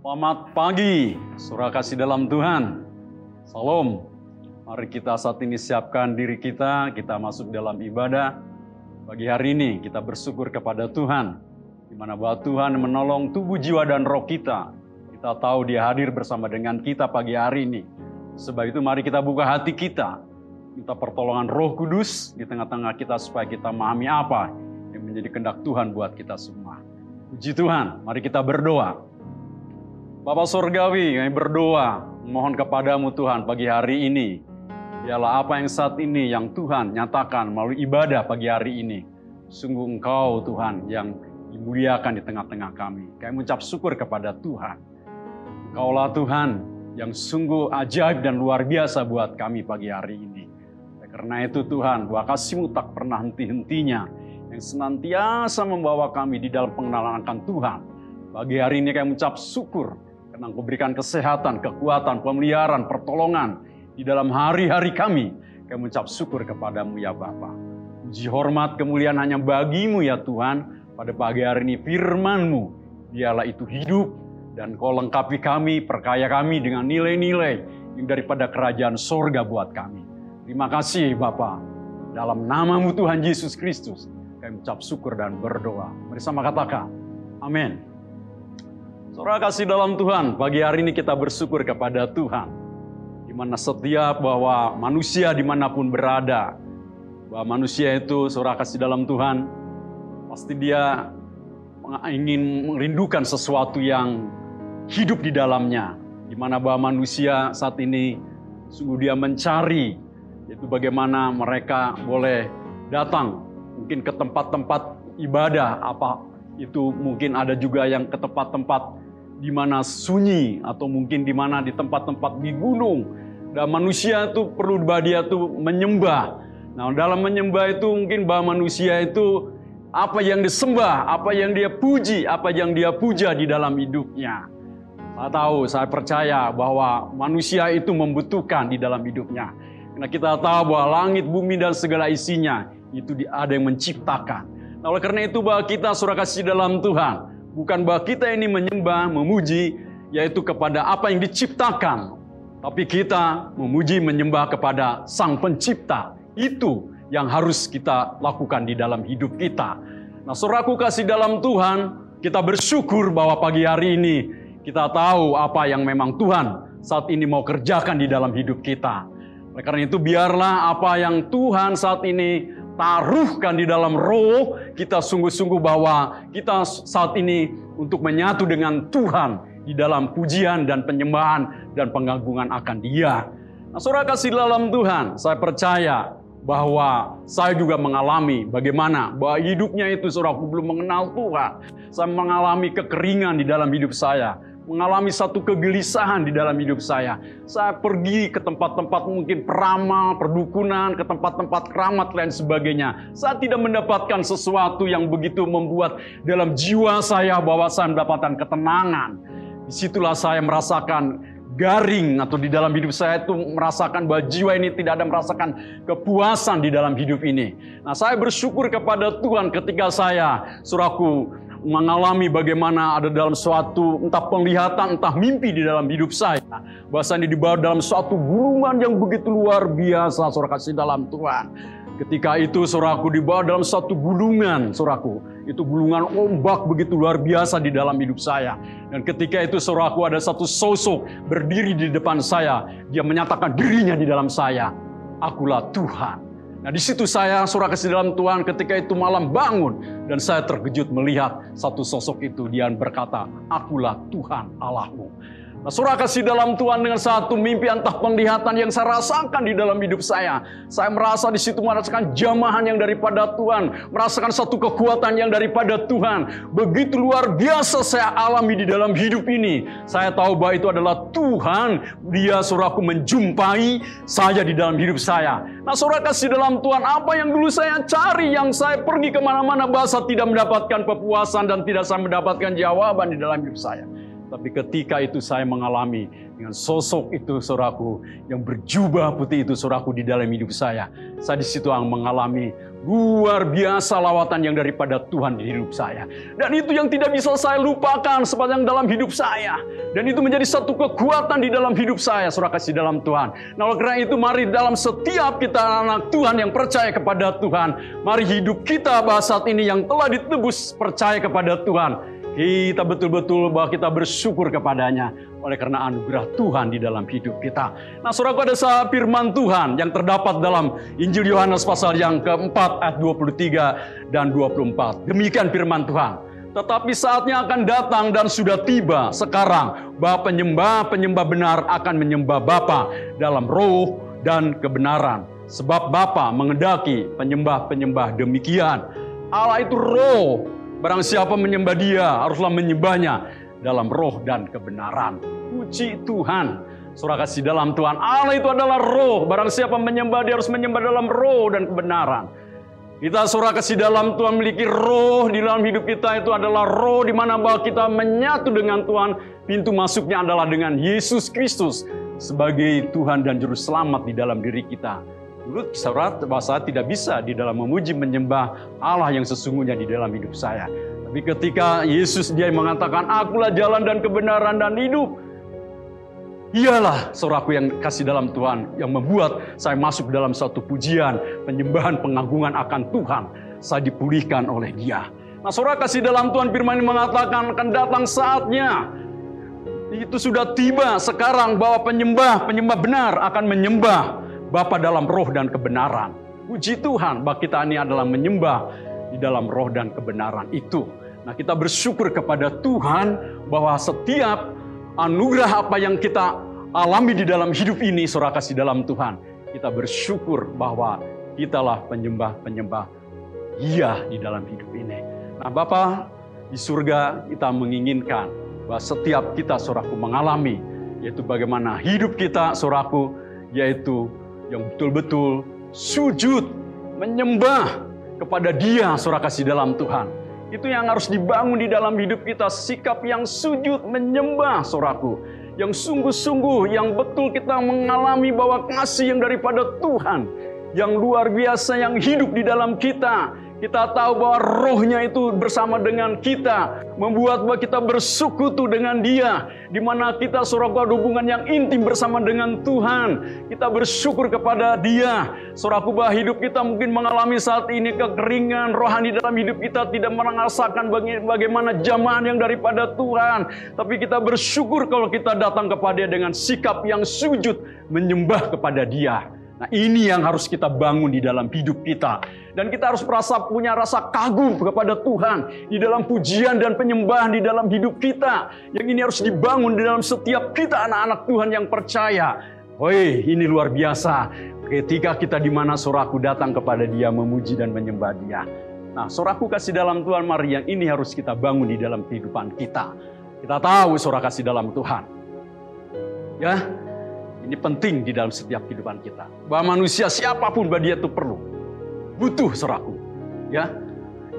Selamat pagi, surah kasih dalam Tuhan. Salam. Mari kita saat ini siapkan diri kita, kita masuk dalam ibadah. Pagi hari ini kita bersyukur kepada Tuhan, di mana bahwa Tuhan menolong tubuh, jiwa, dan roh kita. Kita tahu dia hadir bersama dengan kita pagi hari ini. Sebab itu mari kita buka hati kita, minta pertolongan roh kudus di tengah-tengah kita supaya kita memahami apa yang menjadi kehendak Tuhan buat kita semua. Puji Tuhan, mari kita berdoa. Bapak Surgawi, kami berdoa, mohon kepadamu Tuhan pagi hari ini. Biarlah apa yang saat ini yang Tuhan nyatakan melalui ibadah pagi hari ini. Sungguh Engkau Tuhan yang dimuliakan di tengah-tengah kami. Kami mengucap syukur kepada Tuhan. Engkaulah Tuhan yang sungguh ajaib dan luar biasa buat kami pagi hari ini. Karena itu Tuhan, bahwa kasihmu tak pernah henti-hentinya. Yang senantiasa membawa kami di dalam pengenalan akan Tuhan. Bagi hari ini kami mengucap syukur Engkau berikan kesehatan, kekuatan, pemeliharaan, pertolongan di dalam hari-hari kami. Kami mengucap syukur kepadamu ya Bapa. Puji hormat kemuliaan hanya bagimu ya Tuhan. Pada pagi hari ini firmanmu, dialah itu hidup dan kau lengkapi kami, perkaya kami dengan nilai-nilai yang daripada kerajaan sorga buat kami. Terima kasih Bapa. Dalam namamu Tuhan Yesus Kristus, kami mengucap syukur dan berdoa. Bersama katakan, amin. Saudara kasih dalam Tuhan, pagi hari ini kita bersyukur kepada Tuhan. Di mana setiap bahwa manusia di mana pun berada, bahwa manusia itu saudara kasih dalam Tuhan, pasti dia ingin merindukan sesuatu yang hidup di dalamnya. Di mana bahwa manusia saat ini sungguh dia mencari, yaitu bagaimana mereka boleh datang mungkin ke tempat-tempat ibadah, apa itu mungkin ada juga yang ke tempat-tempat di mana sunyi atau mungkin di mana di tempat-tempat di gunung dan manusia itu perlu dia itu menyembah. Nah, dalam menyembah itu mungkin bahwa manusia itu apa yang disembah, apa yang dia puji, apa yang dia puja di dalam hidupnya. Saya tahu, saya percaya bahwa manusia itu membutuhkan di dalam hidupnya. Karena kita tahu bahwa langit, bumi, dan segala isinya itu ada yang menciptakan. Nah, oleh karena itu bahwa kita surah kasih dalam Tuhan, bukan bahwa kita ini menyembah, memuji, yaitu kepada apa yang diciptakan. Tapi kita memuji, menyembah kepada Sang Pencipta. Itu yang harus kita lakukan di dalam hidup kita. Nah, suraku kasih dalam Tuhan, kita bersyukur bahwa pagi hari ini kita tahu apa yang memang Tuhan saat ini mau kerjakan di dalam hidup kita. Oleh karena itu biarlah apa yang Tuhan saat ini taruhkan di dalam roh kita sungguh-sungguh bahwa kita saat ini untuk menyatu dengan Tuhan di dalam pujian dan penyembahan dan pengagungan akan Dia. Nah, saudara kasih dalam Tuhan, saya percaya bahwa saya juga mengalami bagaimana bahwa hidupnya itu saudara belum mengenal Tuhan. Saya mengalami kekeringan di dalam hidup saya mengalami satu kegelisahan di dalam hidup saya. Saya pergi ke tempat-tempat mungkin peramal, perdukunan, ke tempat-tempat keramat lain sebagainya. Saya tidak mendapatkan sesuatu yang begitu membuat dalam jiwa saya bahwa saya mendapatkan ketenangan. Di situlah saya merasakan garing atau di dalam hidup saya itu merasakan bahwa jiwa ini tidak ada merasakan kepuasan di dalam hidup ini. Nah saya bersyukur kepada Tuhan ketika saya, suraku, mengalami bagaimana ada dalam suatu entah penglihatan, entah mimpi di dalam hidup saya. Bahasa ini dibawa dalam suatu gulungan yang begitu luar biasa, saudara kasih dalam Tuhan. Ketika itu saudaraku dibawa dalam satu gulungan, saudaraku. Itu gulungan ombak begitu luar biasa di dalam hidup saya. Dan ketika itu saudaraku ada satu sosok berdiri di depan saya. Dia menyatakan dirinya di dalam saya. Akulah Tuhan. Nah di situ saya surah kasih dalam Tuhan ketika itu malam bangun dan saya terkejut melihat satu sosok itu dia berkata, akulah Tuhan Allahmu. Nah, surah kasih dalam Tuhan dengan satu mimpi entah penglihatan yang saya rasakan di dalam hidup saya. Saya merasa di situ merasakan jamahan yang daripada Tuhan, merasakan satu kekuatan yang daripada Tuhan. Begitu luar biasa saya alami di dalam hidup ini. Saya tahu bahwa itu adalah Tuhan. Dia surahku menjumpai saya di dalam hidup saya. Nah, surah kasih dalam Tuhan apa yang dulu saya cari, yang saya pergi ke mana-mana bahasa tidak mendapatkan kepuasan dan tidak saya mendapatkan jawaban di dalam hidup saya. Tapi ketika itu saya mengalami dengan sosok itu saudaraku yang berjubah putih itu saudaraku di dalam hidup saya. Saya di situ mengalami luar biasa lawatan yang daripada Tuhan di hidup saya. Dan itu yang tidak bisa saya lupakan sepanjang dalam hidup saya. Dan itu menjadi satu kekuatan di dalam hidup saya, saudara kasih dalam Tuhan. Nah oleh karena itu mari dalam setiap kita anak Tuhan yang percaya kepada Tuhan. Mari hidup kita bahas saat ini yang telah ditebus percaya kepada Tuhan kita betul-betul bahwa kita bersyukur kepadanya oleh karena anugerah Tuhan di dalam hidup kita. Nah, saudaraku ada firman Tuhan yang terdapat dalam Injil Yohanes pasal yang keempat ayat 23 dan 24. Demikian firman Tuhan. Tetapi saatnya akan datang dan sudah tiba sekarang bahwa penyembah-penyembah benar akan menyembah Bapa dalam roh dan kebenaran. Sebab Bapa mengendaki penyembah-penyembah demikian. Allah itu roh, Barang siapa menyembah dia, haruslah menyembahnya dalam roh dan kebenaran. Puji Tuhan. Surah kasih dalam Tuhan. Allah itu adalah roh. Barang siapa menyembah, dia harus menyembah dalam roh dan kebenaran. Kita surah kasih dalam Tuhan memiliki roh di dalam hidup kita itu adalah roh di mana bahwa kita menyatu dengan Tuhan. Pintu masuknya adalah dengan Yesus Kristus sebagai Tuhan dan Juru Selamat di dalam diri kita. Menurut surat bahasa tidak bisa di dalam memuji menyembah Allah yang sesungguhnya di dalam hidup saya. Tapi ketika Yesus dia mengatakan, akulah jalan dan kebenaran dan hidup. Ialah saudaraku yang kasih dalam Tuhan yang membuat saya masuk dalam satu pujian, penyembahan, pengagungan akan Tuhan. Saya dipulihkan oleh dia. Nah saudara kasih dalam Tuhan firman ini mengatakan akan datang saatnya. Itu sudah tiba sekarang bahwa penyembah, penyembah benar akan menyembah Bapa dalam roh dan kebenaran. Puji Tuhan bahwa kita ini adalah menyembah di dalam roh dan kebenaran itu. Nah kita bersyukur kepada Tuhan bahwa setiap anugerah apa yang kita alami di dalam hidup ini, surah kasih dalam Tuhan. Kita bersyukur bahwa kitalah penyembah-penyembah Iya di dalam hidup ini. Nah Bapak di surga kita menginginkan bahwa setiap kita suraku mengalami yaitu bagaimana hidup kita suraku yaitu yang betul-betul sujud, menyembah kepada Dia, surah kasih dalam Tuhan. Itu yang harus dibangun di dalam hidup kita, sikap yang sujud, menyembah, suraku. Yang sungguh-sungguh, yang betul kita mengalami bahwa kasih yang daripada Tuhan, yang luar biasa yang hidup di dalam kita, kita tahu bahwa rohnya itu bersama dengan kita. Membuat bahwa kita bersekutu dengan dia. Di mana kita suraku hubungan yang intim bersama dengan Tuhan. Kita bersyukur kepada dia. Suraku bahwa hidup kita mungkin mengalami saat ini kekeringan. Rohani dalam hidup kita tidak merasakan bagaimana jamahan yang daripada Tuhan. Tapi kita bersyukur kalau kita datang kepada dia dengan sikap yang sujud. Menyembah kepada dia. Nah ini yang harus kita bangun di dalam hidup kita. Dan kita harus merasa punya rasa kagum kepada Tuhan. Di dalam pujian dan penyembahan di dalam hidup kita. Yang ini harus dibangun di dalam setiap kita anak-anak Tuhan yang percaya. Woi ini luar biasa. Ketika kita di mana suraku datang kepada dia memuji dan menyembah dia. Nah suraku kasih dalam Tuhan mari yang ini harus kita bangun di dalam kehidupan kita. Kita tahu surah kasih dalam Tuhan. Ya, ini penting di dalam setiap kehidupan kita. Bahwa manusia siapa pun bahwa dia itu perlu. Butuh seraku. Ya.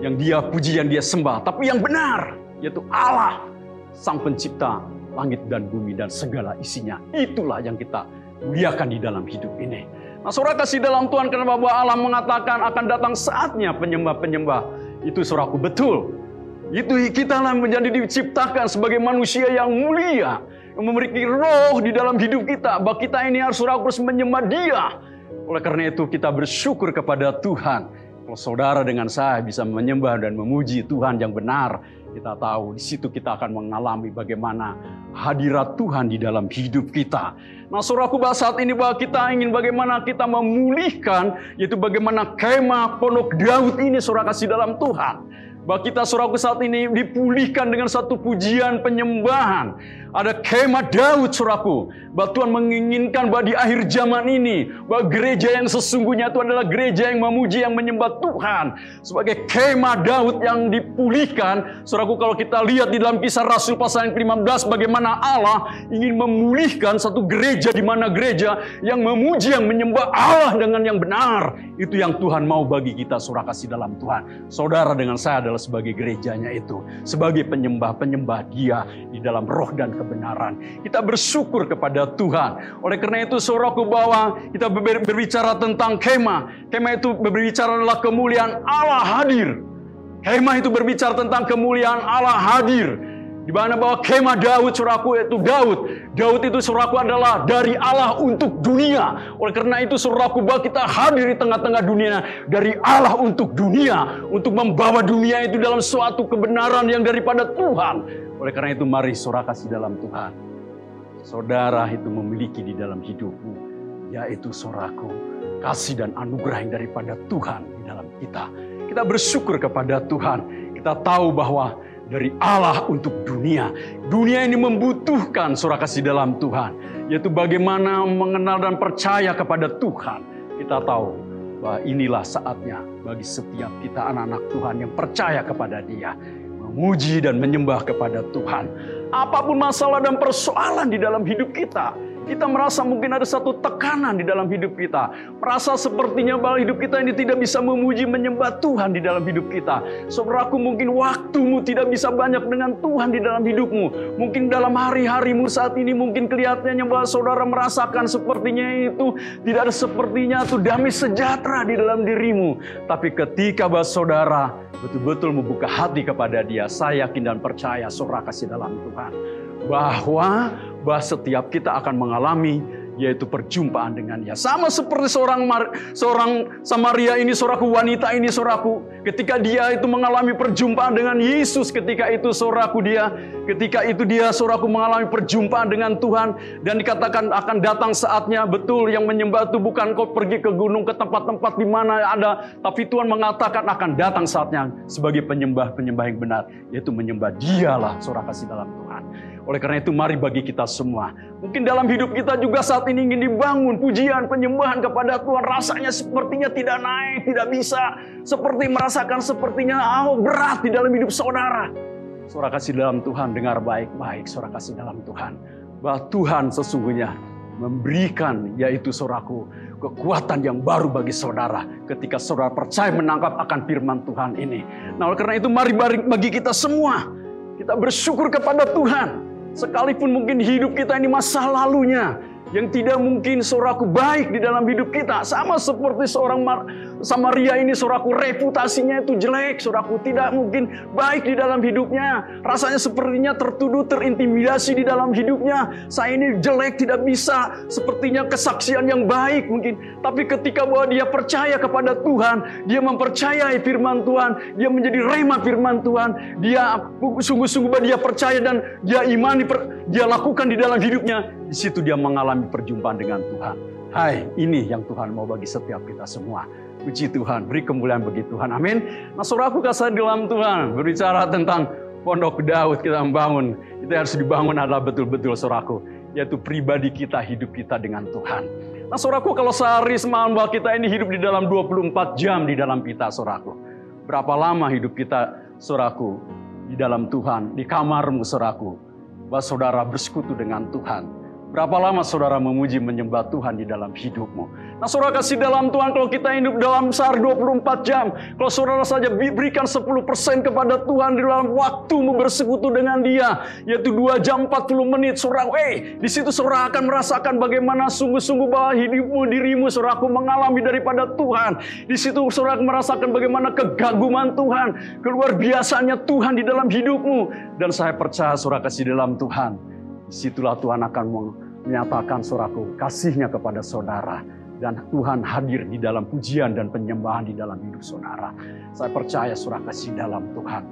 Yang dia puji, yang dia sembah. Tapi yang benar. Yaitu Allah. Sang pencipta langit dan bumi dan segala isinya. Itulah yang kita muliakan di dalam hidup ini. Nah saudara kasih dalam Tuhan karena bahwa Allah mengatakan akan datang saatnya penyembah-penyembah. Itu suraku betul. Itu kita lah menjadi diciptakan sebagai manusia yang mulia memiliki roh di dalam hidup kita. Bahwa kita ini harus terus menyembah dia. Oleh karena itu kita bersyukur kepada Tuhan. Kalau saudara dengan saya bisa menyembah dan memuji Tuhan yang benar, kita tahu di situ kita akan mengalami bagaimana hadirat Tuhan di dalam hidup kita. Nah, saudaraku bahas saat ini bahwa kita ingin bagaimana kita memulihkan, yaitu bagaimana kemah pondok Daud ini saudara kasih dalam Tuhan. Bahwa kita saudaraku saat ini dipulihkan dengan satu pujian penyembahan. Ada kemah Daud suraku. Bahwa Tuhan menginginkan bahwa di akhir zaman ini. Bahwa gereja yang sesungguhnya itu adalah gereja yang memuji, yang menyembah Tuhan. Sebagai kemah Daud yang dipulihkan. Suraku kalau kita lihat di dalam kisah Rasul pasal yang ke-15. Bagaimana Allah ingin memulihkan satu gereja. di mana gereja yang memuji, yang menyembah Allah dengan yang benar. Itu yang Tuhan mau bagi kita surah kasih dalam Tuhan. Saudara dengan saya adalah sebagai gerejanya itu, sebagai penyembah-penyembah Dia di dalam roh dan kebenaran. Kita bersyukur kepada Tuhan. Oleh karena itu, suaraku bahwa kita berbicara tentang kemah. Kemah itu berbicara adalah kemuliaan Allah hadir. Kemah itu berbicara tentang kemuliaan Allah hadir. Di mana bahwa kemah Daud suraku itu Daud. Daud itu suraku adalah dari Allah untuk dunia. Oleh karena itu suraku bahwa kita hadir di tengah-tengah dunia dari Allah untuk dunia. Untuk membawa dunia itu dalam suatu kebenaran yang daripada Tuhan. Oleh karena itu mari saudara kasih dalam Tuhan. Saudara itu memiliki di dalam hidupmu. Yaitu soraku kasih dan anugerah yang daripada Tuhan di dalam kita. Kita bersyukur kepada Tuhan. Kita tahu bahwa dari Allah untuk dunia. Dunia ini membutuhkan surah kasih dalam Tuhan, yaitu bagaimana mengenal dan percaya kepada Tuhan. Kita tahu bahwa inilah saatnya bagi setiap kita anak-anak Tuhan yang percaya kepada Dia, memuji dan menyembah kepada Tuhan. Apa pun masalah dan persoalan di dalam hidup kita, kita merasa mungkin ada satu tekanan di dalam hidup kita. Merasa sepertinya bahwa hidup kita ini tidak bisa memuji menyembah Tuhan di dalam hidup kita. Saudaraku mungkin waktumu tidak bisa banyak dengan Tuhan di dalam hidupmu. Mungkin dalam hari-harimu saat ini mungkin kelihatannya bahwa saudara merasakan sepertinya itu tidak ada sepertinya itu damai sejahtera di dalam dirimu. Tapi ketika bahwa saudara betul-betul membuka hati kepada dia, saya yakin dan percaya saudara kasih dalam Tuhan. Bahwa bahwa setiap kita akan mengalami yaitu perjumpaan dengannya. Sama seperti seorang Mar, seorang Samaria ini, seorang wanita ini, saudaraku, ketika dia itu mengalami perjumpaan dengan Yesus, ketika itu saudaraku dia, ketika itu dia saudaraku mengalami perjumpaan dengan Tuhan dan dikatakan akan datang saatnya betul yang menyembah itu bukan kau pergi ke gunung ke tempat-tempat di mana ada, tapi Tuhan mengatakan akan datang saatnya sebagai penyembah-penyembah yang benar, yaitu menyembah Dialah saudara kasih dalam Tuhan. Oleh karena itu mari bagi kita semua. Mungkin dalam hidup kita juga saat ini ingin dibangun pujian, penyembahan kepada Tuhan. Rasanya sepertinya tidak naik, tidak bisa. Seperti merasakan sepertinya oh, berat di dalam hidup saudara. Saudara kasih dalam Tuhan, dengar baik-baik. Saudara kasih dalam Tuhan. Bahwa Tuhan sesungguhnya memberikan yaitu saudaraku kekuatan yang baru bagi saudara ketika saudara percaya menangkap akan firman Tuhan ini. Nah, oleh karena itu mari bagi kita semua kita bersyukur kepada Tuhan Sekalipun mungkin hidup kita ini masa lalunya yang tidak mungkin soraku baik di dalam hidup kita. Sama seperti seorang Samaria ini soraku reputasinya itu jelek, soraku tidak mungkin baik di dalam hidupnya. Rasanya sepertinya tertuduh, terintimidasi di dalam hidupnya. Saya ini jelek, tidak bisa sepertinya kesaksian yang baik mungkin. Tapi ketika bahwa dia percaya kepada Tuhan, dia mempercayai firman Tuhan, dia menjadi rema firman Tuhan, dia sungguh-sungguh dia percaya dan dia imani, dia lakukan di dalam hidupnya, di situ dia mengalami perjumpaan dengan Tuhan. Hai, ini yang Tuhan mau bagi setiap kita semua. Puji Tuhan, beri kemuliaan bagi Tuhan. Amin. Nah, saudaraku kasih dalam Tuhan berbicara tentang pondok Daud kita membangun. Itu harus dibangun adalah betul-betul saudaraku. Yaitu pribadi kita, hidup kita dengan Tuhan. Nah saudaraku kalau sehari semalam bahwa kita ini hidup di dalam 24 jam di dalam kita saudaraku. Berapa lama hidup kita saudaraku di dalam Tuhan, di kamarmu saudaraku. Bahwa saudara bersekutu dengan Tuhan Berapa lama saudara memuji menyembah Tuhan di dalam hidupmu? Nah saudara kasih dalam Tuhan kalau kita hidup dalam sehari 24 jam. Kalau saudara saja berikan 10% kepada Tuhan di dalam waktumu bersekutu dengan dia. Yaitu 2 jam 40 menit. Saudara, eh di situ saudara akan merasakan bagaimana sungguh-sungguh bahwa hidupmu, dirimu saudara aku mengalami daripada Tuhan. Di situ saudara merasakan bagaimana kegaguman Tuhan. Keluar biasanya Tuhan di dalam hidupmu. Dan saya percaya saudara kasih dalam Tuhan Situlah Tuhan akan menyatakan suraku kasihnya kepada saudara. Dan Tuhan hadir di dalam pujian dan penyembahan di dalam hidup saudara. Saya percaya surah kasih dalam Tuhan.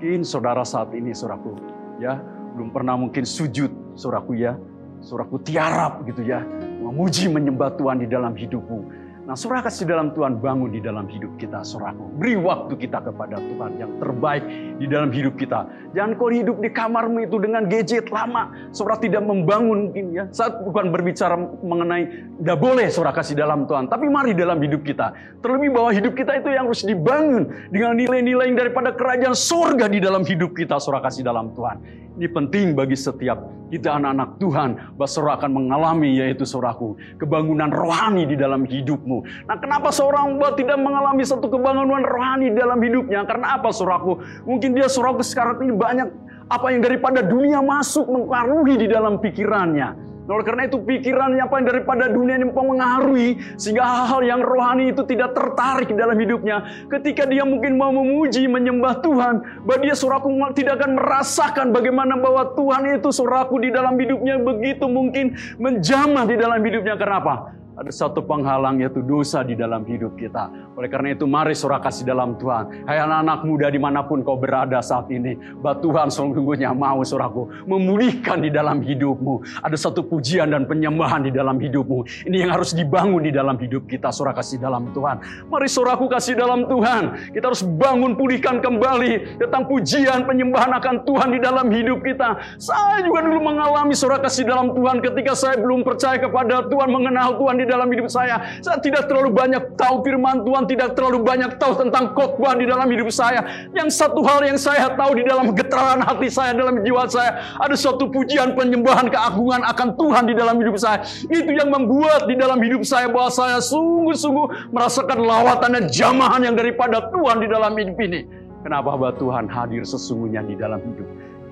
Mungkin saudara saat ini suraku ya belum pernah mungkin sujud suraku ya. Suraku tiarap gitu ya. Memuji menyembah Tuhan di dalam hidupmu Nah, surah kasih dalam Tuhan bangun di dalam hidup kita, suraku. Beri waktu kita kepada Tuhan yang terbaik di dalam hidup kita. Jangan kau hidup di kamarmu itu dengan gadget lama. Surah tidak membangun mungkin ya. Saat bukan berbicara mengenai, tidak boleh surah kasih dalam Tuhan. Tapi mari dalam hidup kita. Terlebih bahwa hidup kita itu yang harus dibangun dengan nilai-nilai daripada kerajaan surga di dalam hidup kita, surah kasih dalam Tuhan. Ini penting bagi setiap kita anak-anak Tuhan. Bahwa saudara akan mengalami yaitu saudaraku. Kebangunan rohani di dalam hidupmu. Nah kenapa seorang hamba tidak mengalami satu kebangunan rohani di dalam hidupnya? Karena apa saudaraku? Mungkin dia saudaraku sekarang ini banyak apa yang daripada dunia masuk mengaruhi di dalam pikirannya. Nah, karena itu pikiran yang daripada dunia ini mempengaruhi sehingga hal-hal yang rohani itu tidak tertarik dalam hidupnya. Ketika dia mungkin mau memuji, menyembah Tuhan, bahwa dia suraku tidak akan merasakan bagaimana bahwa Tuhan itu suraku di dalam hidupnya begitu mungkin menjamah di dalam hidupnya. Kenapa? Ada satu penghalang yaitu dosa di dalam hidup kita. Oleh karena itu mari surah kasih dalam Tuhan. Hai anak-anak muda di mana pun kau berada saat ini. Bahwa Tuhan sungguhnya mau surahku memulihkan di dalam hidupmu. Ada satu pujian dan penyembahan di dalam hidupmu. Ini yang harus dibangun di dalam hidup kita surah kasih dalam Tuhan. Mari surahku kasih dalam Tuhan. Kita harus bangun pulihkan kembali tentang pujian penyembahan akan Tuhan di dalam hidup kita. Saya juga dulu mengalami surah kasih dalam Tuhan ketika saya belum percaya kepada Tuhan mengenal Tuhan di dalam hidup saya. Saya tidak terlalu banyak tahu firman Tuhan, tidak terlalu banyak tahu tentang khotbah di dalam hidup saya. Yang satu hal yang saya tahu di dalam getaran hati saya, dalam jiwa saya, ada suatu pujian penyembahan keagungan akan Tuhan di dalam hidup saya. Itu yang membuat di dalam hidup saya bahwa saya sungguh-sungguh merasakan lawatan dan jamahan yang daripada Tuhan di dalam hidup ini. Kenapa bahwa Tuhan hadir sesungguhnya di dalam hidup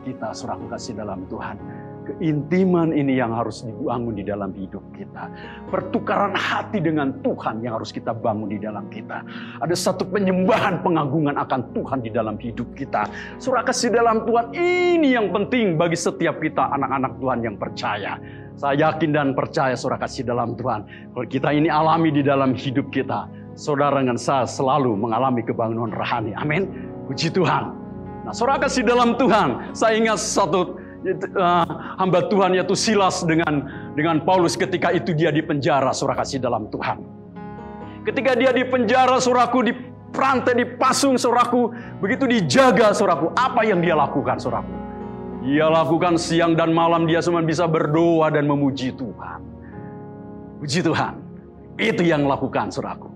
kita, surah kasih dalam Tuhan. Keintiman ini yang harus dibangun di dalam hidup kita. Pertukaran hati dengan Tuhan yang harus kita bangun di dalam kita. Ada satu penyembahan pengagungan akan Tuhan di dalam hidup kita. Surah kasih dalam Tuhan ini yang penting bagi setiap kita anak-anak Tuhan yang percaya. Saya yakin dan percaya surah kasih dalam Tuhan. Kalau kita ini alami di dalam hidup kita. Saudara dengan saya selalu mengalami kebangunan rohani. Amin. Puji Tuhan. Nah, surah kasih dalam Tuhan. Saya ingat satu uh, hamba Tuhan yaitu Silas dengan dengan Paulus ketika itu dia di penjara surah kasih dalam Tuhan. Ketika dia di penjara suraku di perantai dipasung suraku begitu dijaga suraku apa yang dia lakukan suraku? Dia lakukan siang dan malam dia cuma bisa berdoa dan memuji Tuhan. Puji Tuhan. Itu yang lakukan suraku.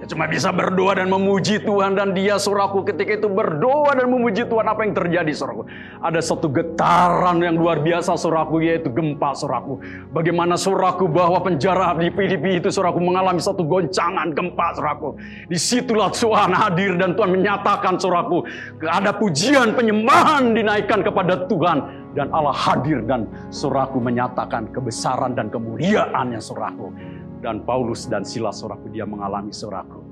Dia cuma bisa berdoa dan memuji Tuhan dan dia suraku ketika itu berdoa dan memuji Tuhan apa yang terjadi suraku. Ada satu getaran yang luar biasa suraku yaitu gempa suraku. Bagaimana suraku bahwa penjara di Filipi itu suraku mengalami satu goncangan gempa suraku. Di situlah Tuhan hadir dan Tuhan menyatakan suraku. Ada pujian penyembahan dinaikkan kepada Tuhan. Dan Allah hadir dan suraku menyatakan kebesaran dan kemuliaannya suraku dan Paulus dan Silas suraku dia mengalami suraku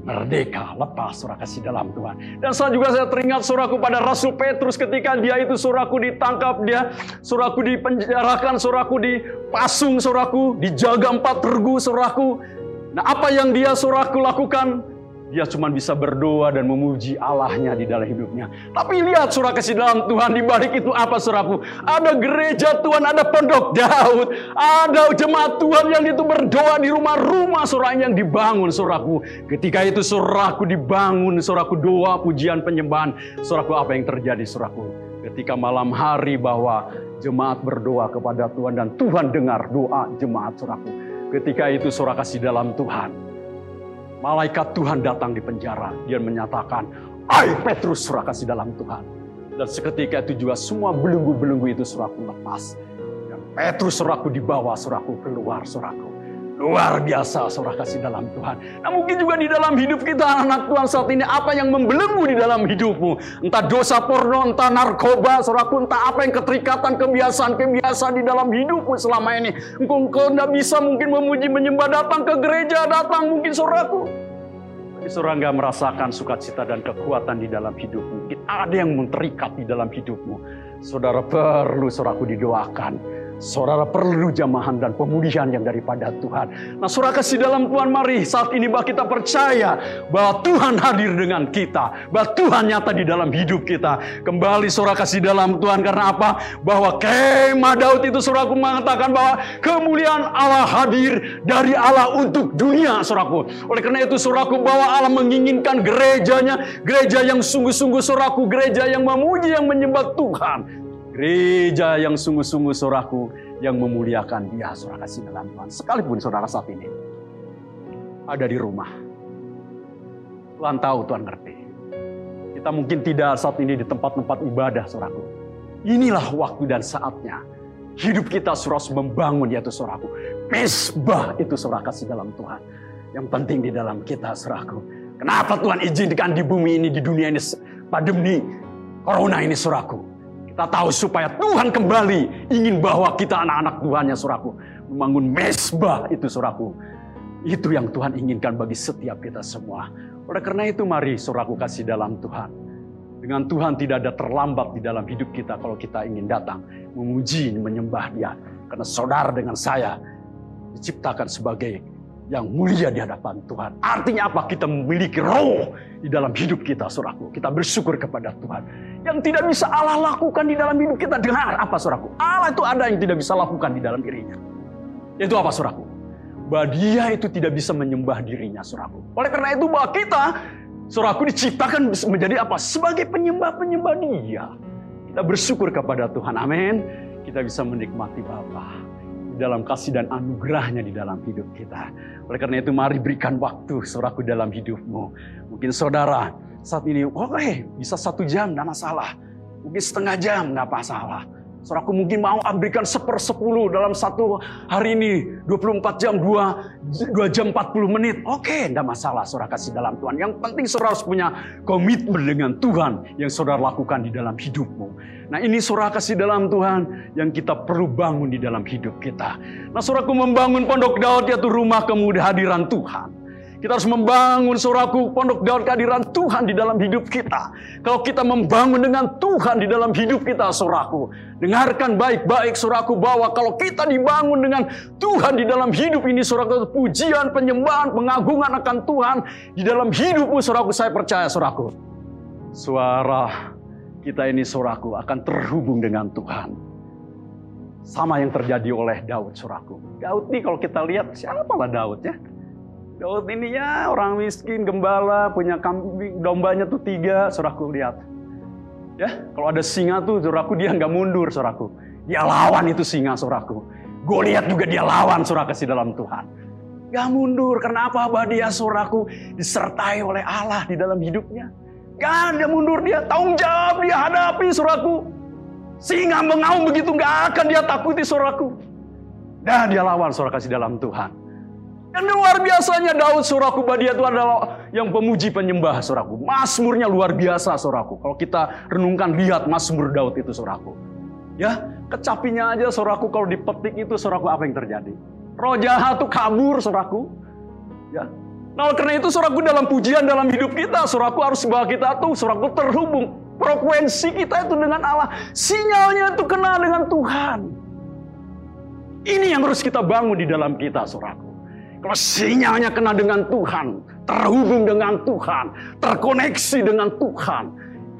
merdeka, lepas surah kasih dalam Tuhan. Dan saya juga saya teringat suraku pada Rasul Petrus ketika dia itu suraku ditangkap, dia suraku dipenjarakan, suraku dipasung, suraku dijaga empat regu, suraku. Nah apa yang dia suraku lakukan? Dia cuma bisa berdoa dan memuji Allahnya di dalam hidupnya. Tapi lihat surah kasih dalam Tuhan di balik itu apa surahku? Ada gereja Tuhan, ada pondok Daud, ada jemaat Tuhan yang itu berdoa di rumah-rumah surah yang dibangun surahku. Ketika itu surahku dibangun, surahku doa, pujian, penyembahan. Surahku apa yang terjadi surahku? Ketika malam hari bahwa jemaat berdoa kepada Tuhan dan Tuhan dengar doa jemaat surahku. Ketika itu surah kasih dalam Tuhan Malaikat Tuhan datang di penjara. Dia menyatakan, Hai Petrus, surah kasih dalam Tuhan. Dan seketika itu juga semua belenggu-belenggu itu surahku lepas. Dan Petrus surahku dibawa, surahku keluar, surahku. Luar biasa surah kasih dalam Tuhan. Nah mungkin juga di dalam hidup kita anak Tuhan saat ini apa yang membelenggu di dalam hidupmu. Entah dosa porno, entah narkoba, surahku, entah apa yang keterikatan, kebiasaan-kebiasaan di dalam hidupmu selama ini. Engkau, engkau tidak bisa mungkin memuji, menyembah, datang ke gereja, datang mungkin surahku. Tapi surah nggak merasakan sukacita dan kekuatan di dalam hidupmu. Mungkin ada yang terikat di dalam hidupmu. Saudara perlu surahku didoakan Saudara perlu jamahan dan pemulihan yang daripada Tuhan. Nah saudara kasih dalam Tuhan mari saat ini bahwa kita percaya bahwa Tuhan hadir dengan kita. Bahwa Tuhan nyata di dalam hidup kita. Kembali saudara kasih dalam Tuhan karena apa? Bahwa kemah Daud itu saudaraku mengatakan bahwa kemuliaan Allah hadir dari Allah untuk dunia saudaraku. Oleh karena itu saudaraku bahwa Allah menginginkan gerejanya. Gereja yang sungguh-sungguh saudaraku. Gereja yang memuji, yang menyembah Tuhan Gereja yang sungguh-sungguh saudaraku yang memuliakan dia saudara kasih dalam Tuhan. Sekalipun saudara saat ini ada di rumah. Tuhan tahu, Tuhan ngerti. Kita mungkin tidak saat ini di tempat-tempat ibadah saudaraku. Inilah waktu dan saatnya. Hidup kita suruh membangun yaitu suraku. Mesbah itu surah kasih dalam Tuhan. Yang penting di dalam kita suraku. Kenapa Tuhan izinkan di bumi ini, di dunia ini, pandemi corona ini suraku. Kita tahu supaya Tuhan kembali ingin bahwa kita anak-anak Tuhan yang suraku. Membangun mesbah itu suraku. Itu yang Tuhan inginkan bagi setiap kita semua. Oleh karena itu mari suraku kasih dalam Tuhan dengan Tuhan tidak ada terlambat di dalam hidup kita kalau kita ingin datang memuji, menyembah Dia. Karena saudara dengan saya diciptakan sebagai yang mulia di hadapan Tuhan. Artinya apa? Kita memiliki roh di dalam hidup kita, suraku. Kita bersyukur kepada Tuhan. Yang tidak bisa Allah lakukan di dalam hidup kita. Dengar apa, suraku? Allah itu ada yang tidak bisa lakukan di dalam dirinya. Itu apa, suraku? Bahwa dia itu tidak bisa menyembah dirinya, suraku. Oleh karena itu, bahwa kita Saudaraku diciptakan menjadi apa? Sebagai penyembah-penyembah dia. Kita bersyukur kepada Tuhan. Amin. Kita bisa menikmati Bapa di dalam kasih dan anugerahnya di dalam hidup kita. Oleh karena itu mari berikan waktu saudaraku dalam hidupmu. Mungkin saudara saat ini, oke okay, bisa satu jam, tidak masalah. Mungkin setengah jam, nggak masalah. Saudaraku mungkin mau berikan sepersepuluh dalam satu hari ini. 24 jam, 2, 2 jam 40 menit. Oke, tidak masalah saudara kasih dalam Tuhan. Yang penting saudara harus punya komitmen dengan Tuhan yang saudara lakukan di dalam hidupmu. Nah ini saudara kasih dalam Tuhan yang kita perlu bangun di dalam hidup kita. Nah saudaraku membangun pondok Daud yaitu rumah kemudian hadiran Tuhan. Kita harus membangun suraku pondok daun kehadiran Tuhan di dalam hidup kita. Kalau kita membangun dengan Tuhan di dalam hidup kita suraku. Dengarkan baik-baik suraku bahwa kalau kita dibangun dengan Tuhan di dalam hidup ini suraku. Pujian, penyembahan, pengagungan akan Tuhan. Di dalam hidupmu suraku saya percaya suraku. Suara kita ini suraku akan terhubung dengan Tuhan. Sama yang terjadi oleh Daud suraku. Daud nih kalau kita lihat siapa lah Daud ya Daud ini ya orang miskin, gembala, punya kambing, dombanya tuh tiga, suraku lihat. Ya, kalau ada singa tuh, suraku dia nggak mundur, suraku. Dia lawan itu singa, suraku. Gue lihat juga dia lawan, surah kasih dalam Tuhan. Gak mundur, kenapa? Bahwa dia, suraku, disertai oleh Allah di dalam hidupnya. Gak ada mundur dia, tanggung jawab dia hadapi, suraku. Singa mengaum begitu, gak akan dia takuti, suraku. Dan dia lawan, surah kasih dalam Tuhan. Dan luar biasanya Daud suraku dia itu adalah yang pemuji penyembah suraku. Masmurnya luar biasa suraku. Kalau kita renungkan lihat Masmur Daud itu suraku. Ya, kecapinya aja suraku kalau dipetik itu suraku apa yang terjadi? Roh jahat itu kabur suraku. Ya. Nah, karena itu suraku dalam pujian dalam hidup kita, suraku harus bawa kita tuh suraku terhubung. Frekuensi kita itu dengan Allah. Sinyalnya itu kena dengan Tuhan. Ini yang harus kita bangun di dalam kita, suraku. Kalau sinyalnya kena dengan Tuhan, terhubung dengan Tuhan, terkoneksi dengan Tuhan,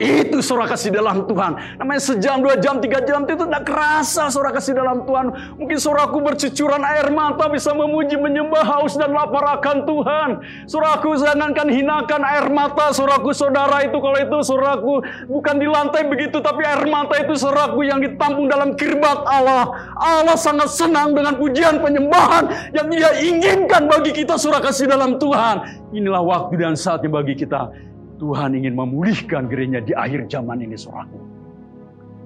itu surah kasih dalam Tuhan. Namanya sejam, dua jam, tiga jam itu tidak kerasa surah kasih dalam Tuhan. Mungkin surahku bercucuran air mata bisa memuji, menyembah haus dan lapar akan Tuhan. Surahku jangankan hinakan air mata surahku saudara itu kalau itu surahku bukan di lantai begitu tapi air mata itu surahku yang ditampung dalam kirbat Allah. Allah sangat senang dengan pujian penyembahan yang dia inginkan bagi kita surah kasih dalam Tuhan. Inilah waktu dan saatnya bagi kita Tuhan ingin memulihkan gereja di akhir zaman ini, saudaraku.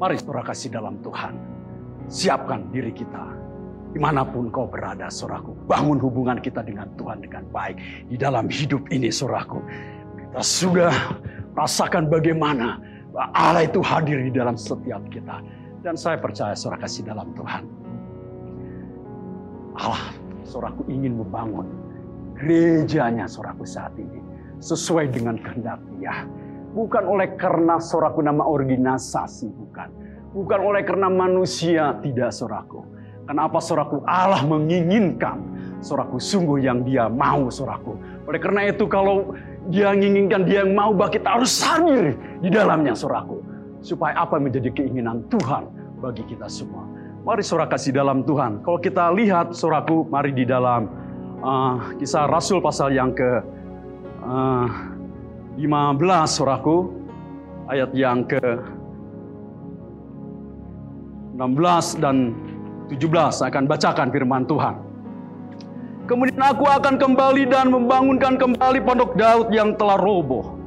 Mari saudara kasih dalam Tuhan. Siapkan diri kita. Di mana pun kau berada, saudaraku. Bangun hubungan kita dengan Tuhan dengan baik. Di dalam hidup ini, saudaraku. Kita sudah rasakan bagaimana Allah itu hadir di dalam setiap kita. Dan saya percaya saudara kasih dalam Tuhan. Allah, saudaraku ingin membangun gerejanya saudaraku saat ini sesuai dengan kehendak Dia. Bukan oleh karena soraku nama organisasi, bukan. Bukan oleh karena manusia, tidak soraku. Kenapa soraku Allah menginginkan soraku sungguh yang dia mau soraku. Oleh karena itu kalau dia menginginkan dia yang mau, bahwa kita harus hadir di dalamnya soraku. Supaya apa menjadi keinginan Tuhan bagi kita semua. Mari sorak kasih dalam Tuhan. Kalau kita lihat soraku, mari di dalam uh, kisah Rasul pasal yang ke uh, 15 suraku ayat yang ke 16 dan 17 saya akan bacakan firman Tuhan. Kemudian aku akan kembali dan membangunkan kembali pondok Daud yang telah roboh.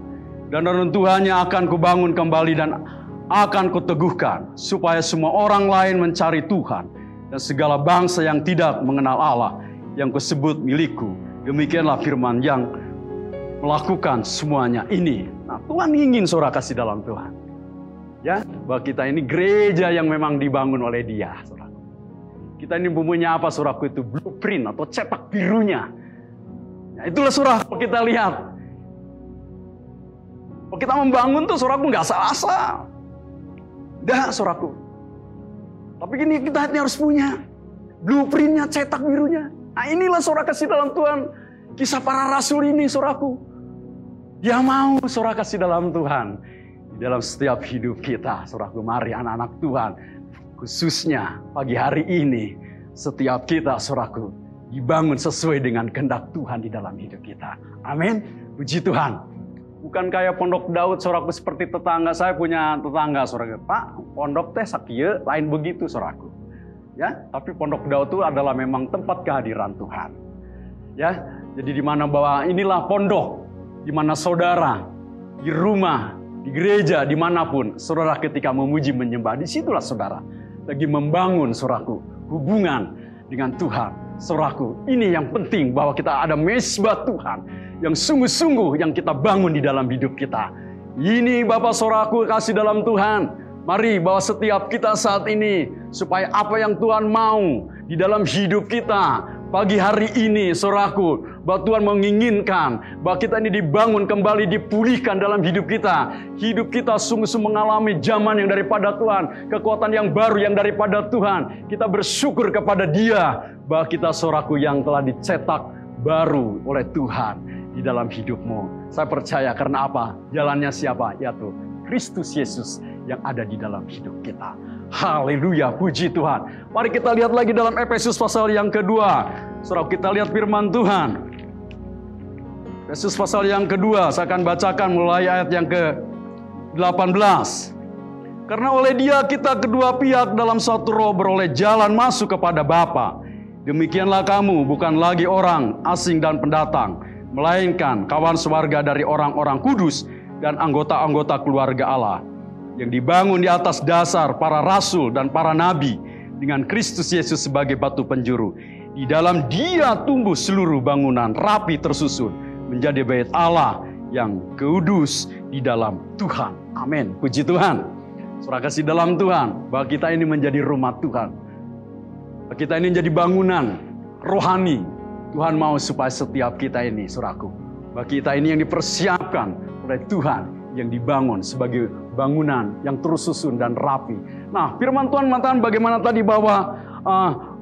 Dan reruntuhannya akan kubangun kembali dan akan kuteguhkan supaya semua orang lain mencari Tuhan dan segala bangsa yang tidak mengenal Allah yang kusebut milikku. Demikianlah firman yang melakukan semuanya ini. Nah, Tuhan ingin saudara kasih dalam Tuhan. Ya, bahwa kita ini gereja yang memang dibangun oleh Dia, saudara. Kita ini mempunyai apa, saudaraku itu blueprint atau cetak birunya. Nah, itulah surah kita lihat. Kalau kita membangun tuh saudaraku nggak salah-salah. Dah, saudaraku. Tapi gini kita harus punya blueprintnya, cetak birunya. Nah inilah saudara kasih dalam Tuhan. Kisah para rasul ini saudaraku. Dia mau saudara kasih dalam Tuhan. Di dalam setiap hidup kita, saudaraku mari anak-anak Tuhan. Khususnya pagi hari ini, setiap kita saudaraku dibangun sesuai dengan kehendak Tuhan di dalam hidup kita. Amin. Puji Tuhan. Bukan kayak pondok Daud, saudaraku seperti tetangga saya punya tetangga, saudaraku. Pak, pondok teh sakia, lain begitu, saudaraku. Ya, tapi pondok Daud itu adalah memang tempat kehadiran Tuhan. Ya, jadi di mana bahwa inilah pondok, di mana saudara, di rumah, di gereja, di mana pun, saudara ketika memuji menyembah, di situlah saudara lagi membangun saudaraku hubungan dengan Tuhan. Saudaraku, ini yang penting bahwa kita ada mesbah Tuhan yang sungguh-sungguh yang kita bangun di dalam hidup kita. Ini Bapak Saudaraku kasih dalam Tuhan. Mari bahwa setiap kita saat ini supaya apa yang Tuhan mau di dalam hidup kita pagi hari ini saudaraku bahwa Tuhan menginginkan bahwa kita ini dibangun kembali dipulihkan dalam hidup kita hidup kita sungguh-sungguh mengalami zaman yang daripada Tuhan kekuatan yang baru yang daripada Tuhan kita bersyukur kepada dia bahwa kita saudaraku yang telah dicetak baru oleh Tuhan di dalam hidupmu saya percaya karena apa jalannya siapa yaitu Kristus Yesus yang ada di dalam hidup kita. Haleluya, puji Tuhan. Mari kita lihat lagi dalam Efesus pasal yang kedua. Saudara kita lihat firman Tuhan. Efesus pasal yang kedua, saya akan bacakan mulai ayat yang ke-18. Karena oleh dia kita kedua pihak dalam satu roh beroleh jalan masuk kepada Bapa. Demikianlah kamu bukan lagi orang asing dan pendatang, melainkan kawan sewarga dari orang-orang kudus dan anggota-anggota keluarga Allah yang dibangun di atas dasar para rasul dan para nabi dengan Kristus Yesus sebagai batu penjuru. Di dalam dia tumbuh seluruh bangunan rapi tersusun menjadi bait Allah yang kudus di dalam Tuhan. Amin. Puji Tuhan. Surah kasih dalam Tuhan bahwa kita ini menjadi rumah Tuhan. Kita ini menjadi bangunan rohani. Tuhan mau supaya setiap kita ini, suraku, bahwa kita ini yang dipersiapkan oleh Tuhan yang dibangun sebagai bangunan yang terus susun dan rapi. Nah, firman Tuhan mengatakan bagaimana tadi bahwa uh,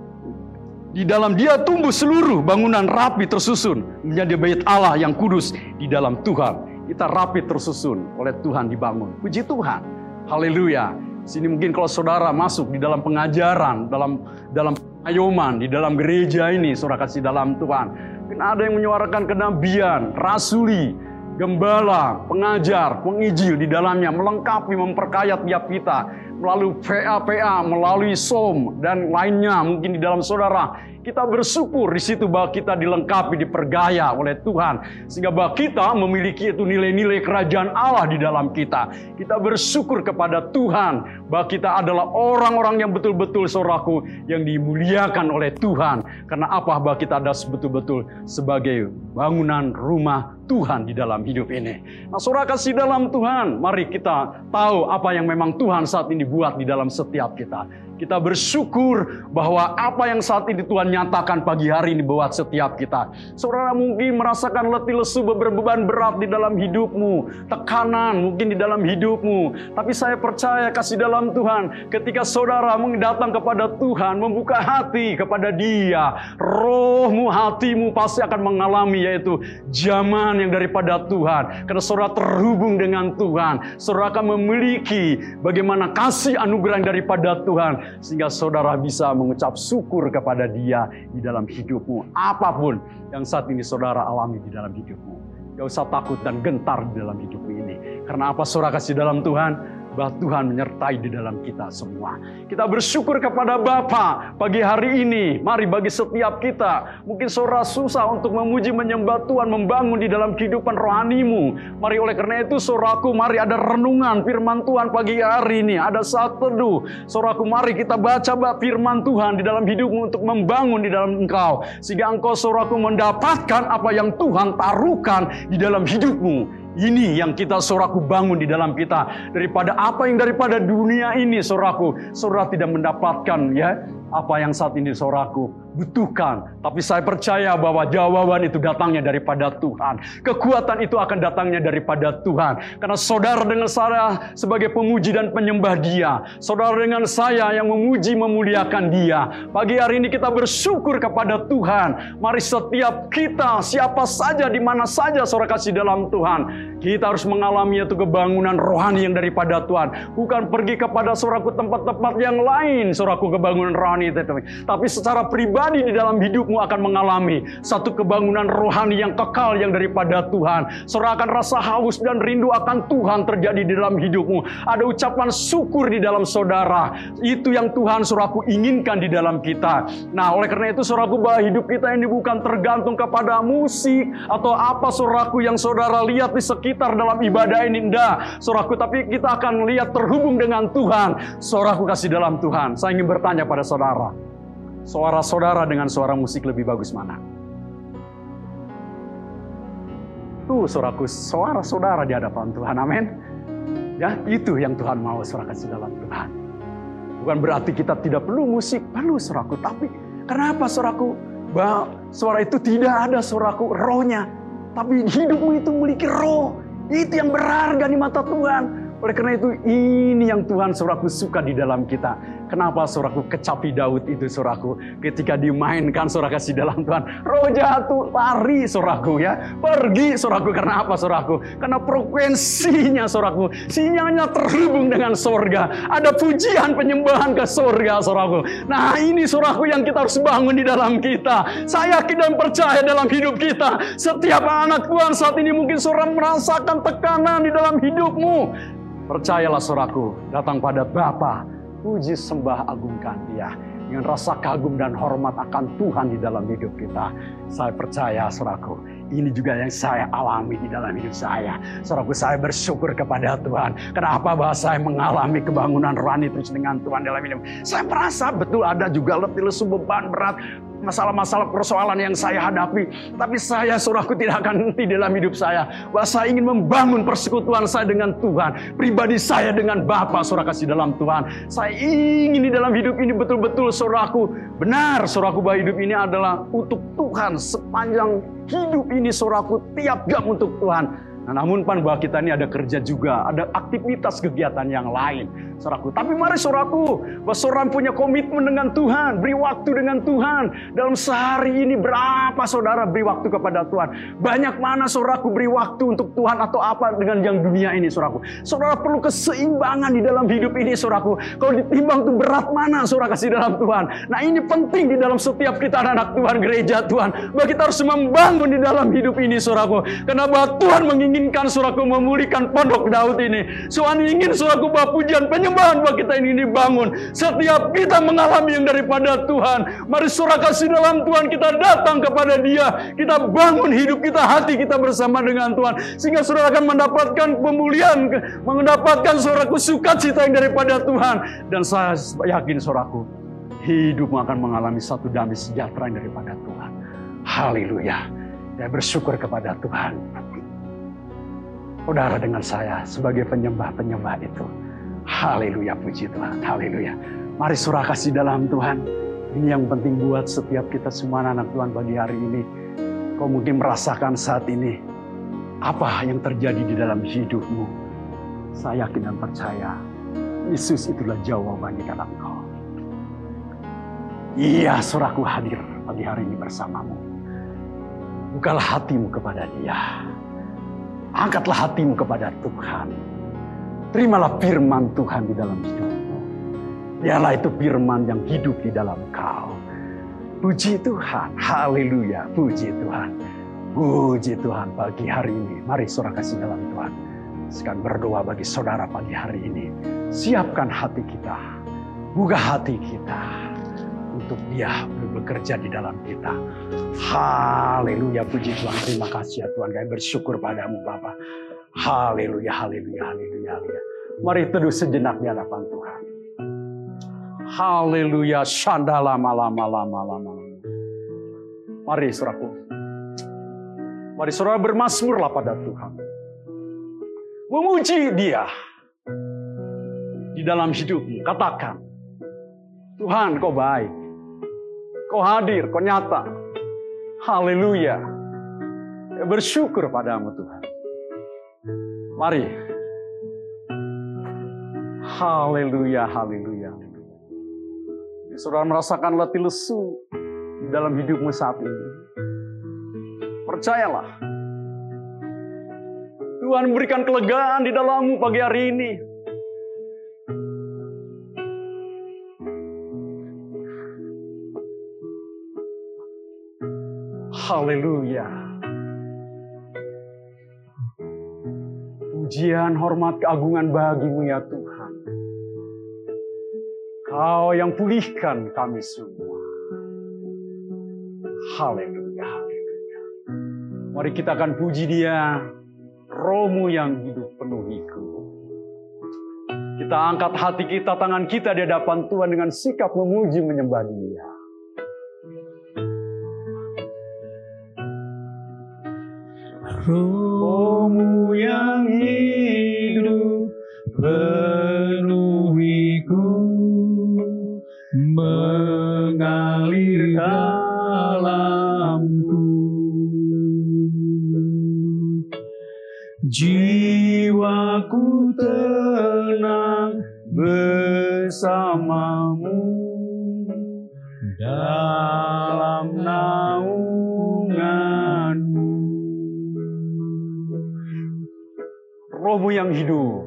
di dalam dia tumbuh seluruh bangunan rapi tersusun menjadi bait Allah yang kudus di dalam Tuhan. Kita rapi tersusun oleh Tuhan dibangun. Puji Tuhan. Haleluya. Sini mungkin kalau saudara masuk di dalam pengajaran, dalam dalam ayoman, di dalam gereja ini, saudara kasih dalam Tuhan. Mungkin ada yang menyuarakan kenabian, rasuli, gembala, pengajar, pengijil di dalamnya melengkapi, memperkaya tiap kita melalui PA-PA, melalui SOM dan lainnya mungkin di dalam saudara kita bersyukur di situ bahwa kita dilengkapi, dipergaya oleh Tuhan. Sehingga bahwa kita memiliki itu nilai-nilai kerajaan Allah di dalam kita. Kita bersyukur kepada Tuhan bahwa kita adalah orang-orang yang betul-betul saudaraku yang dimuliakan oleh Tuhan. Karena apa? Bahwa kita ada betul-betul sebagai bangunan rumah Tuhan di dalam hidup ini. Nah saudara kasih dalam Tuhan, mari kita tahu apa yang memang Tuhan saat ini buat di dalam setiap kita. Kita bersyukur bahwa apa yang saat ini Tuhan nyatakan pagi hari ini buat setiap kita. Saudara mungkin merasakan letih lesu beban berat di dalam hidupmu. Tekanan mungkin di dalam hidupmu. Tapi saya percaya kasih dalam Tuhan. Ketika saudara datang kepada Tuhan. Membuka hati kepada dia. Rohmu, hatimu pasti akan mengalami yaitu zaman yang daripada Tuhan. Karena saudara terhubung dengan Tuhan. Saudara akan memiliki bagaimana kasih anugerah daripada Tuhan sehingga saudara bisa mengucap syukur kepada Dia di dalam hidupmu. Apa pun yang saat ini saudara alami di dalam hidupmu. Gak usah takut dan gentar di dalam hidupmu ini. Karena apa saudara kasih dalam Tuhan? Bahwa Tuhan menyertai di dalam kita semua. Kita bersyukur kepada Bapa pagi hari ini. Mari bagi setiap kita, mungkin saudara susah untuk memuji menyembah Tuhan, membangun di dalam kehidupan rohanimu. Mari oleh karena itu saudaraku, mari ada renungan firman Tuhan pagi hari ini. Ada saat teduh. Saudaraku, mari kita baca firman Tuhan di dalam hidupmu untuk membangun di dalam engkau. Sehingga engkau saudaraku mendapatkan apa yang Tuhan taruhkan di dalam hidupmu. Ini yang kita soraku bangun di dalam kita. Daripada apa yang daripada dunia ini soraku. Saudara tidak mendapatkan ya apa yang saat ini soraku butuhkan. Tapi saya percaya bahwa jawaban itu datangnya daripada Tuhan. Kekuatan itu akan datangnya daripada Tuhan. Karena saudara dengan saya sebagai pemuji dan penyembah dia. Saudara dengan saya yang memuji memuliakan dia. Pagi hari ini kita bersyukur kepada Tuhan. Mari setiap kita, siapa saja, di mana saja saudara kasih dalam Tuhan. Kita harus mengalami itu kebangunan rohani yang daripada Tuhan. Bukan pergi kepada saudaraku tempat-tempat yang lain, saudaraku kebangunan rohani itu. Tapi secara pribadi di dalam hidupmu akan mengalami satu kebangunan rohani yang kekal yang daripada Tuhan. Saudara akan rasa haus dan rindu akan Tuhan terjadi di dalam hidupmu. Ada ucapan syukur di dalam saudara. Itu yang Tuhan suraku inginkan di dalam kita. Nah oleh karena itu saudaraku bahwa hidup kita ini bukan tergantung kepada musik atau apa saudaraku yang saudara lihat di sekitar dalam ibadah ini. Enggak saudaraku tapi kita akan lihat terhubung dengan Tuhan. Saudaraku kasih dalam Tuhan. Saya ingin bertanya pada saudara. Suara saudara dengan suara musik lebih bagus mana? Tuh suaraku, suara saudara di hadapan Tuhan, amin. Ya, itu yang Tuhan mau suara kasih dalam Tuhan. Bukan berarti kita tidak perlu musik, perlu suaraku. Tapi kenapa suaraku? Bahwa suara itu tidak ada suaraku, rohnya. Tapi hidupmu itu memiliki roh. Itu yang berharga di mata Tuhan. Oleh karena itu ini yang Tuhan suraku suka di dalam kita. Kenapa suraku kecapi Daud itu suraku ketika dimainkan surah kasih dalam Tuhan. Roh jatuh lari suraku ya. Pergi suraku karena apa suraku? Karena frekuensinya suraku. Sinyalnya terhubung dengan sorga. Ada pujian penyembahan ke sorga suraku. Nah ini suraku yang kita harus bangun di dalam kita. Saya yakin dan percaya dalam hidup kita. Setiap anak Tuhan saat ini mungkin surah merasakan tekanan di dalam hidupmu. Percayalah suraku, datang pada Bapa, puji sembah agungkan dia. Dengan rasa kagum dan hormat akan Tuhan di dalam hidup kita. Saya percaya suraku, ini juga yang saya alami di dalam hidup saya. Suraku saya bersyukur kepada Tuhan. Kenapa bahwa saya mengalami kebangunan rohani terus dengan Tuhan dalam hidup. Saya merasa betul ada juga letih lesu beban berat masalah-masalah persoalan yang saya hadapi. Tapi saya surahku tidak akan henti dalam hidup saya. Bahwa saya ingin membangun persekutuan saya dengan Tuhan. Pribadi saya dengan Bapa surah kasih dalam Tuhan. Saya ingin di dalam hidup ini betul-betul surahku. Benar surahku bahwa hidup ini adalah untuk Tuhan. Sepanjang hidup ini surahku tiap jam untuk Tuhan. Nah, namun pan bahwa kita ini ada kerja juga, ada aktivitas kegiatan yang lain, saudaraku. Tapi mari saudaraku, bahwa seorang punya komitmen dengan Tuhan, beri waktu dengan Tuhan. Dalam sehari ini berapa saudara beri waktu kepada Tuhan? Banyak mana saudaraku beri waktu untuk Tuhan atau apa dengan yang dunia ini, saudaraku? Saudara perlu keseimbangan di dalam hidup ini, saudaraku. Kalau ditimbang tuh berat mana saudara kasih dalam Tuhan? Nah ini penting di dalam setiap kita anak Tuhan, gereja Tuhan. Bahwa kita harus membangun di dalam hidup ini, saudaraku. Karena bahwa Tuhan menginginkan menginginkan suraku memulihkan pondok Daud ini. Tuhan ingin suraku bawa pujian penyembahan bahwa kita ini dibangun. Setiap kita mengalami yang daripada Tuhan. Mari surah kasih dalam Tuhan kita datang kepada dia. Kita bangun hidup kita, hati kita bersama dengan Tuhan. Sehingga saudara akan mendapatkan pemulihan, mendapatkan suraku sukacita yang daripada Tuhan. Dan saya yakin suraku, hidupmu akan mengalami satu damai sejahtera yang daripada Tuhan. Haleluya. Saya bersyukur kepada Tuhan saudara dengan saya sebagai penyembah-penyembah itu. Haleluya, puji Tuhan. Haleluya. Mari surah kasih dalam Tuhan. Ini yang penting buat setiap kita semua anak Tuhan bagi hari ini. Kau mungkin merasakan saat ini apa yang terjadi di dalam hidupmu. Saya yakin dan percaya Yesus itulah jawaban di dalam kau. Iya, surahku hadir pagi hari ini bersamamu. Bukalah hatimu kepada dia. Angkatlah hatimu kepada Tuhan. Terimalah firman Tuhan di dalam hidupmu. Dialah itu firman yang hidup di dalam kau. Puji Tuhan, haleluya, puji Tuhan. Puji Tuhan pagi hari ini. Mari surah kasih dalam Tuhan. Sekarang berdoa bagi saudara pagi hari ini. Siapkan hati kita. Buka hati kita. Untuk dia bekerja di dalam kita. Haleluya, puji Tuhan. Terima kasih ya Tuhan. Kami bersyukur padamu Bapak. Haleluya, haleluya, haleluya, haleluya. Mari teduh sejenak di hadapan Tuhan. Haleluya, shandala malam malam malam malam. Mari saudaraku. Mari saudara bermasmurlah pada Tuhan. Memuji dia. Di dalam hidupmu. Katakan. Tuhan kau baik. Kau hadir, kau nyata. Haleluya. Bersyukur padamu Tuhan. Mari. Haleluya, haleluya. Saudara merasakan letih lesu dalam hidupmu saat ini. Percayalah. Tuhan memberikan kelegaan di dalammu pagi hari ini. Haleluya. Pujian, hormat, keagungan bagimu ya Tuhan. Kau yang pulihkan kami semua. Haleluya, haleluya. Mari kita akan puji dia, rohmu yang hidup penuhiku. Kita angkat hati kita, tangan kita di hadapan Tuhan dengan sikap memuji menyembah dia. Rohmu yang hidup Rohmu yang hidup,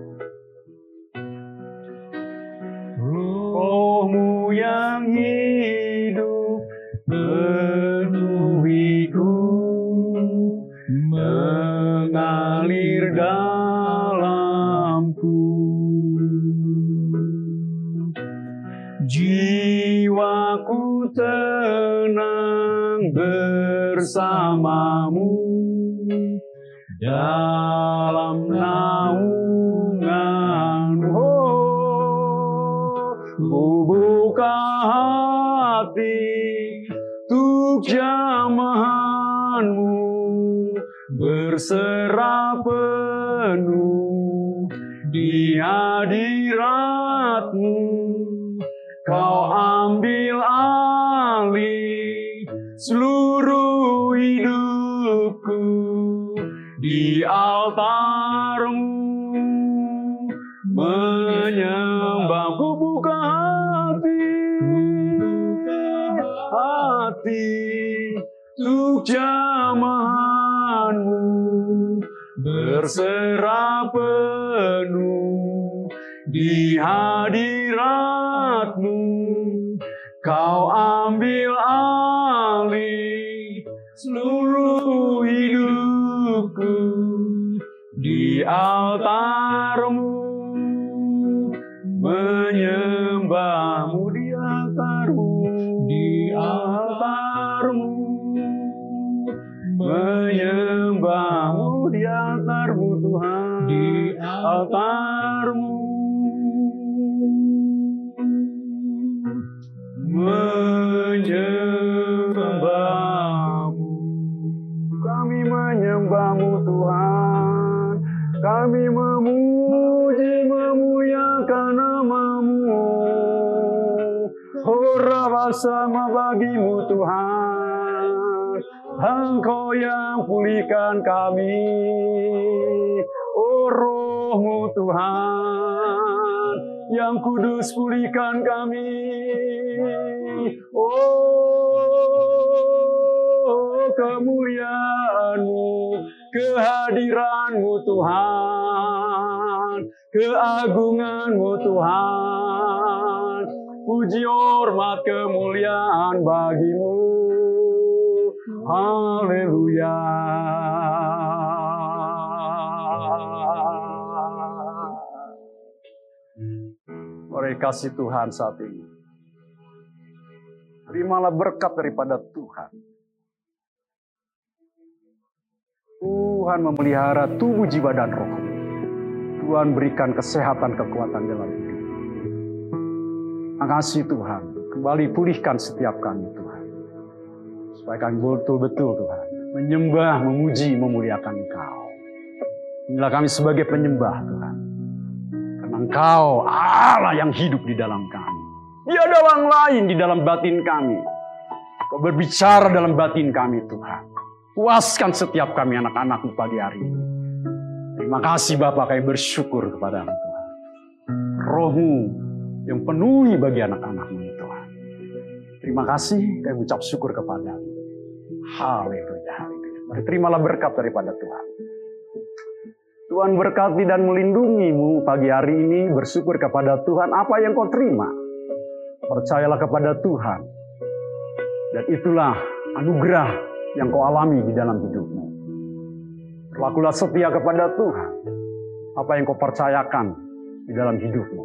berserah penuh di hadiratmu pulihkan kami Oh rohmu Tuhan Yang kudus pulihkan kami. Oh kemuliaanmu Kehadiranmu Tuhan Keagunganmu Tuhan. Puji hormat kemuliaan bagimu Haleluya. Oleh kasih Tuhan saat ini. Terimalah berkat daripada Tuhan. Tuhan memelihara tubuh, jiwa, dan roh. Tuhan berikan kesehatan, kekuatan dalam hidup. Makasih Tuhan, kembali pulihkan setiap kami Tuhan. Supaya betul-betul Tuhan. Menyembah, memuji, memuliakan Engkau. Inilah kami sebagai penyembah Tuhan. Karena Engkau Allah yang hidup di dalam kami. Tiada orang lain di dalam batin kami. Kau berbicara dalam batin kami Tuhan. Puaskan setiap kami anak-anakmu pagi hari ini. Terima kasih Bapak kami bersyukur kepada Tuhan. Rohmu yang penuhi bagi anak-anakmu Tuhan. Terima kasih kami ucap syukur kepada Haleluya, haleluya. Mari terimalah berkat daripada Tuhan. Tuhan berkati dan melindungimu pagi hari ini. Bersyukur kepada Tuhan apa yang kau terima. Percayalah kepada Tuhan. Dan itulah anugerah yang kau alami di dalam hidupmu. Berlakulah setia kepada Tuhan. Apa yang kau percayakan di dalam hidupmu.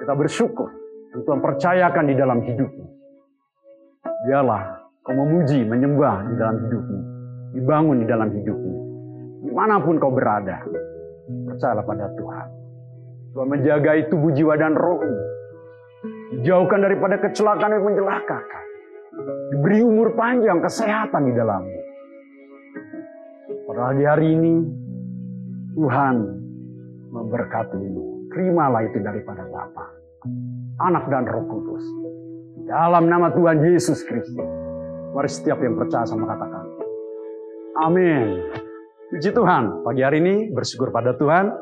Kita bersyukur. Dan Tuhan percayakan di dalam hidupmu. Biarlah kau memuji, menyembah di dalam hidupmu. Dibangun di dalam hidupmu. Di mana pun kau berada. Percayalah pada Tuhan. Tuhan menjagai tubuh, jiwa, dan rohmu. Dijauhkan daripada kecelakaan yang mencelakakan. Diberi umur panjang, kesehatan di dalammu. Pada hari ini, Tuhan memberkatimu. Terimalah itu daripada Bapa, Anak dan Roh Kudus. Dalam nama Tuhan Yesus Kristus. Mari setiap yang percaya sama katakan. Amin. Puji Tuhan. Pagi hari ini bersyukur pada Tuhan.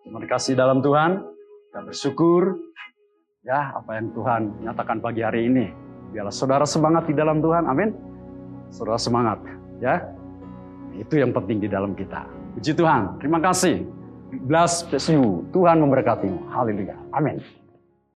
Terima kasih dalam Tuhan. Kita bersyukur. Ya, apa yang Tuhan nyatakan pagi hari ini. Biarlah saudara semangat di dalam Tuhan. Amin. Saudara semangat. Ya. Itu yang penting di dalam kita. Puji Tuhan. Terima kasih. Bless you. Tuhan memberkatimu. Haleluya. Amin.